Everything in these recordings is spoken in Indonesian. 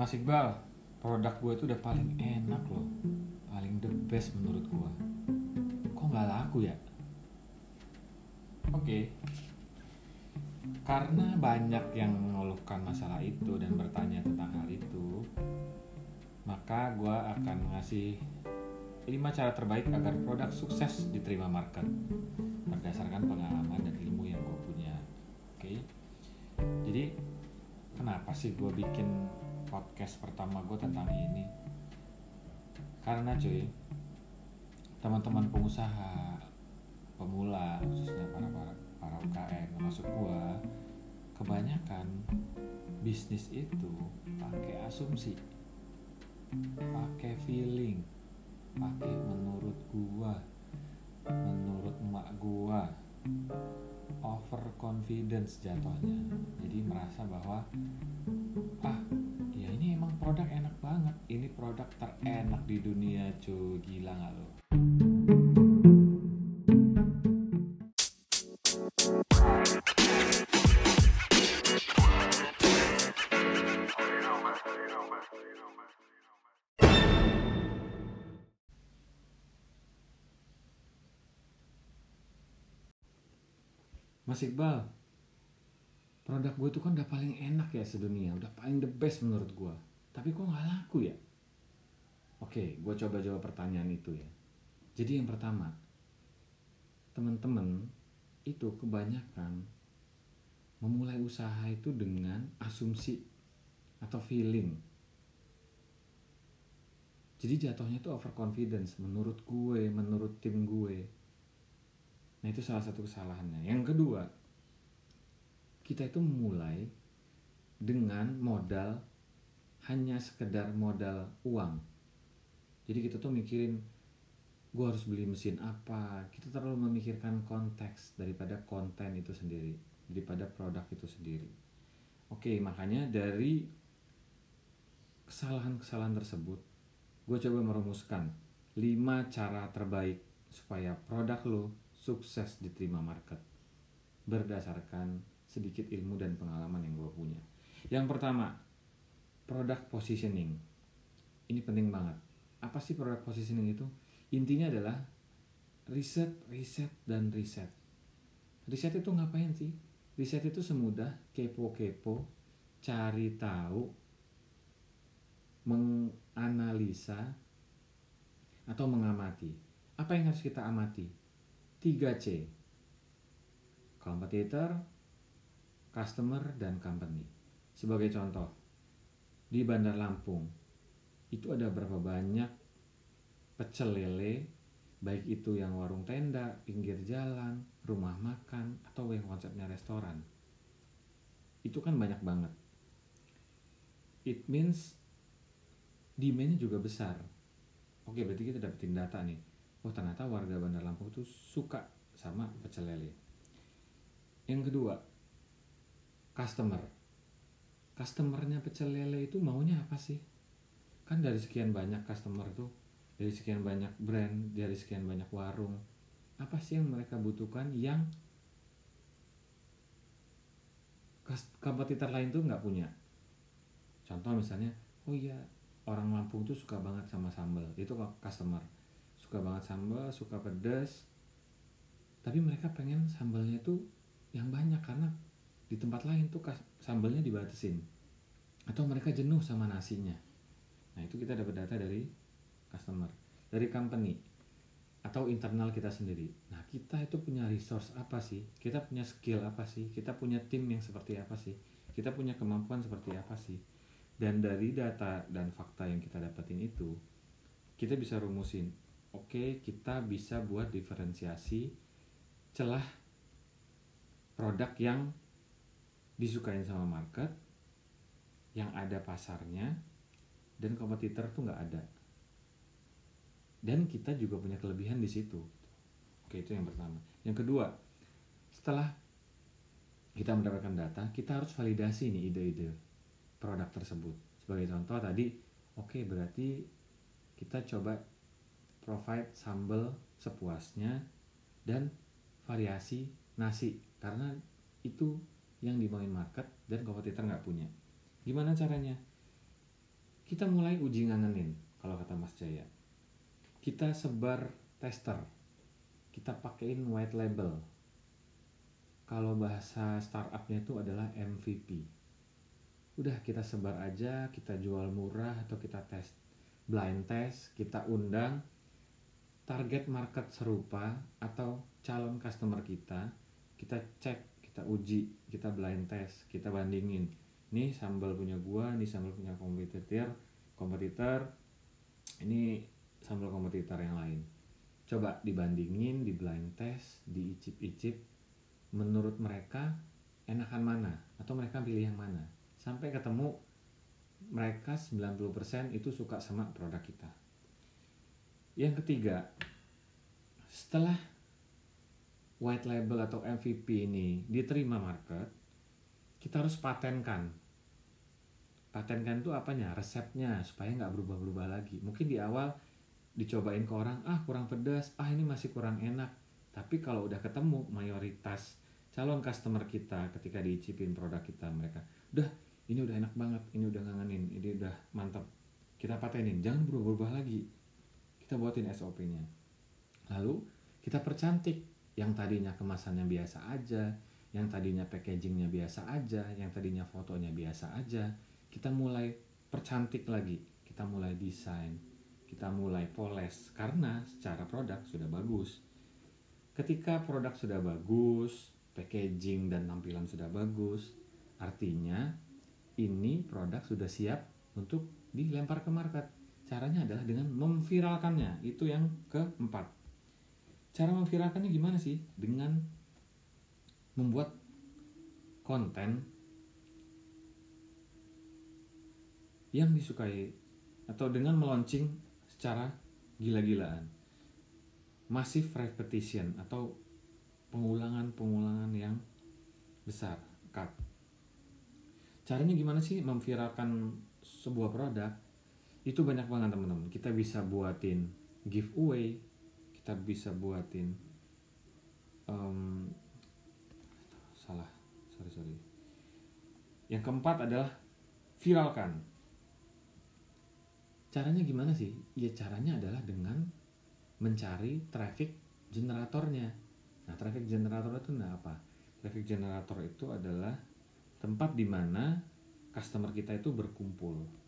Mas Iqbal, produk gue itu udah paling enak loh. Paling the best menurut gue. Kok nggak laku ya? Oke. Karena banyak yang mengeluhkan masalah itu dan bertanya tentang hal itu, maka gue akan ngasih 5 cara terbaik agar produk sukses diterima market berdasarkan pengalaman dan ilmu yang gue punya. Oke. Jadi kenapa sih gue bikin podcast pertama gue tentang ini. Karena cuy teman-teman pengusaha pemula khususnya para para para UKM termasuk gue kebanyakan bisnis itu pakai asumsi pakai feeling pakai menurut gua menurut emak gua over confidence jatuhnya. Jadi merasa bahwa ah ya ini emang produk enak banget. Ini produk terenak di dunia cuy. Gila nggak lo Mas Iqbal, produk gue tuh kan udah paling enak ya sedunia, udah paling the best menurut gue. Tapi kok nggak laku ya? Oke, gue coba jawab pertanyaan itu ya. Jadi yang pertama, teman-teman itu kebanyakan memulai usaha itu dengan asumsi atau feeling. Jadi jatuhnya itu overconfidence menurut gue, menurut tim gue. Nah itu salah satu kesalahannya. Yang kedua, kita itu memulai dengan modal hanya sekedar modal uang. Jadi kita tuh mikirin gue harus beli mesin apa. Kita terlalu memikirkan konteks daripada konten itu sendiri, daripada produk itu sendiri. Oke, makanya dari kesalahan-kesalahan tersebut, gue coba merumuskan 5 cara terbaik supaya produk lo sukses diterima market berdasarkan sedikit ilmu dan pengalaman yang gue punya. Yang pertama, product positioning. Ini penting banget. Apa sih product positioning itu? Intinya adalah riset, riset, dan riset. Riset itu ngapain sih? Riset itu semudah kepo-kepo, cari tahu, menganalisa, atau mengamati. Apa yang harus kita amati? 3C. Competitor, customer, dan company. Sebagai contoh, di Bandar Lampung itu ada berapa banyak pecel lele, baik itu yang warung tenda, pinggir jalan, rumah makan, atau yang konsepnya restoran. Itu kan banyak banget. It means demand-nya juga besar. Oke, berarti kita dapetin data nih oh ternyata warga Bandar Lampung itu suka sama pecel lele. Yang kedua, customer. Customernya pecel lele itu maunya apa sih? Kan dari sekian banyak customer tuh, dari sekian banyak brand, dari sekian banyak warung, apa sih yang mereka butuhkan yang kompetitor lain tuh nggak punya? Contoh misalnya, oh iya orang Lampung tuh suka banget sama sambal, itu customer suka banget sambal suka pedas. Tapi mereka pengen sambalnya tuh yang banyak karena di tempat lain tuh sambalnya dibatasin. Atau mereka jenuh sama nasinya. Nah itu kita dapat data dari customer dari company atau internal kita sendiri. Nah kita itu punya resource apa sih? Kita punya skill apa sih? Kita punya tim yang seperti apa sih? Kita punya kemampuan seperti apa sih? Dan dari data dan fakta yang kita dapatin itu kita bisa rumusin oke kita bisa buat diferensiasi celah produk yang disukain sama market yang ada pasarnya dan kompetitor tuh nggak ada. Dan kita juga punya kelebihan di situ. Oke itu yang pertama. Yang kedua setelah kita mendapatkan data kita harus validasi nih ide-ide produk tersebut. Sebagai contoh tadi oke berarti kita coba provide sambal sepuasnya dan variasi nasi. Karena itu yang dimauin market dan kompetitor nggak punya. Gimana caranya? kita mulai uji ngangenin kalau kata Mas Jaya. Kita sebar tester. Kita pakein white label. Kalau bahasa startupnya itu adalah MVP udah kita sebar aja kita jual murah atau kita tes blind test kita undang target market serupa atau calon customer kita kita cek kita uji kita blind test kita bandingin. Ini sambal punya gua ini sambal punya kompetitor kompetitor ini sambal kompetitor yang lain. Coba dibandingin di blind test di icip-icip menurut mereka enakan mana atau mereka pilih yang mana. Sampai ketemu mereka 90% itu suka sama produk kita. Yang ketiga, setelah white label atau MVP ini diterima market, kita harus patenkan. Patenkan itu apanya? Resepnya supaya nggak berubah-berubah lagi. Mungkin di awal dicobain ke orang, ah kurang pedas, ah ini masih kurang enak. Tapi kalau udah ketemu mayoritas calon customer kita ketika diicipin produk kita mereka, udah ini udah enak banget ini udah ngangenin ini udah mantap kita patenin jangan berubah-ubah lagi kita buatin SOP-nya lalu kita percantik. Yang tadinya kemasannya biasa aja yang tadinya packagingnya biasa aja yang tadinya fotonya biasa aja kita mulai percantik lagi. Kita mulai desain kita mulai poles karena secara produk sudah bagus. Ketika produk sudah bagus packaging dan tampilan sudah bagus artinya ini produk sudah siap untuk dilempar ke market. Caranya adalah dengan memviralkannya. Itu yang keempat. Cara memviralkannya gimana sih? Dengan membuat konten yang disukai atau dengan meluncing secara gila-gilaan. Massive repetition atau pengulangan-pengulangan yang besar, cut caranya gimana sih memviralkan sebuah produk itu banyak banget teman-teman. Kita bisa buatin giveaway kita bisa buatin um, salah sorry sorry. Yang keempat adalah viralkan. Caranya gimana sih? Ya caranya adalah dengan mencari traffic generatornya. Nah traffic generator itu nah apa? Traffic generator itu adalah tempat di mana customer kita itu berkumpul.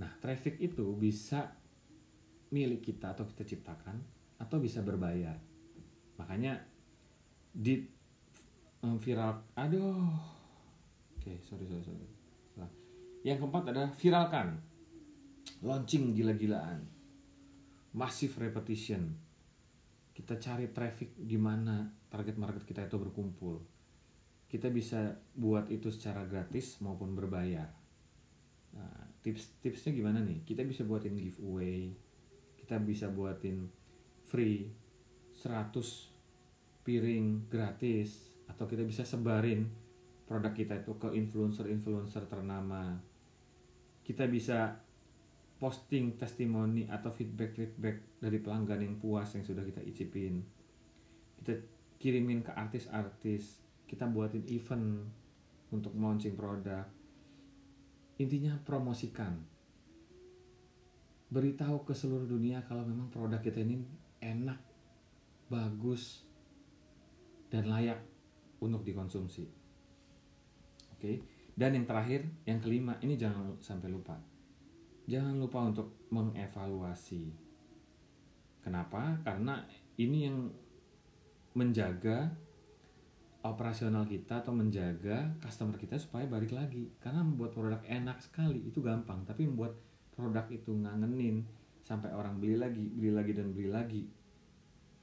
Nah, traffic itu bisa milik kita atau kita ciptakan atau bisa berbayar. Makanya di viral aduh. Oke, okay, sorry sorry sorry. Yang keempat adalah viralkan. Launching gila-gilaan. Massive repetition. Kita cari traffic di mana target market kita itu berkumpul kita bisa buat itu secara gratis maupun berbayar. Tips-tipsnya gimana nih? Kita bisa buatin giveaway, kita bisa buatin free 100 piring gratis atau kita bisa sebarin produk kita itu ke influencer-influencer ternama. Kita bisa posting testimoni atau feedback-feedback dari pelanggan yang puas yang sudah kita icipin. Kita kirimin ke artis-artis kita buatin event untuk launching produk intinya promosikan. Beritahu ke seluruh dunia kalau memang produk kita ini enak bagus dan layak untuk dikonsumsi. Oke? Dan yang terakhir yang kelima ini jangan sampai lupa. Jangan lupa untuk mengevaluasi. Kenapa? Karena ini yang menjaga operasional kita atau menjaga customer kita supaya balik lagi. Karena membuat produk enak sekali itu gampang. Tapi membuat produk itu ngangenin sampai orang beli lagi beli lagi dan beli lagi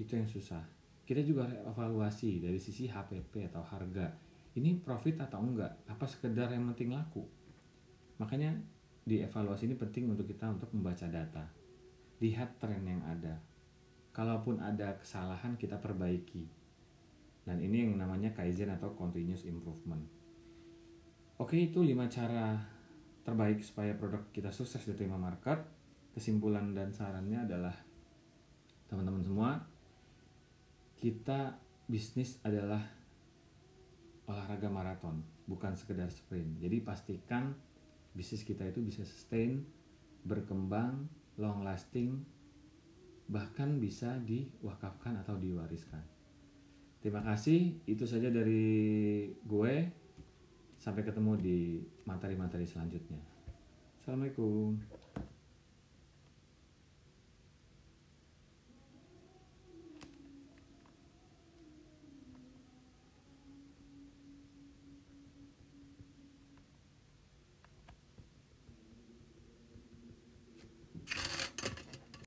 itu yang susah. Kita juga evaluasi dari sisi HPP atau harga. Ini profit atau enggak? Apa sekedar yang penting laku? Makanya di evaluasi ini penting untuk kita untuk membaca data. Lihat tren yang ada. Kalaupun ada kesalahan kita perbaiki dan ini yang namanya kaizen atau continuous improvement. Oke, itu lima cara terbaik supaya produk kita sukses diterima market. Kesimpulan dan sarannya adalah teman-teman semua, kita bisnis adalah olahraga maraton, bukan sekedar sprint. Jadi pastikan bisnis kita itu bisa sustain berkembang long lasting bahkan bisa diwakafkan atau diwariskan terima kasih. Itu saja dari gue. Sampai ketemu di materi-materi selanjutnya. Assalamualaikum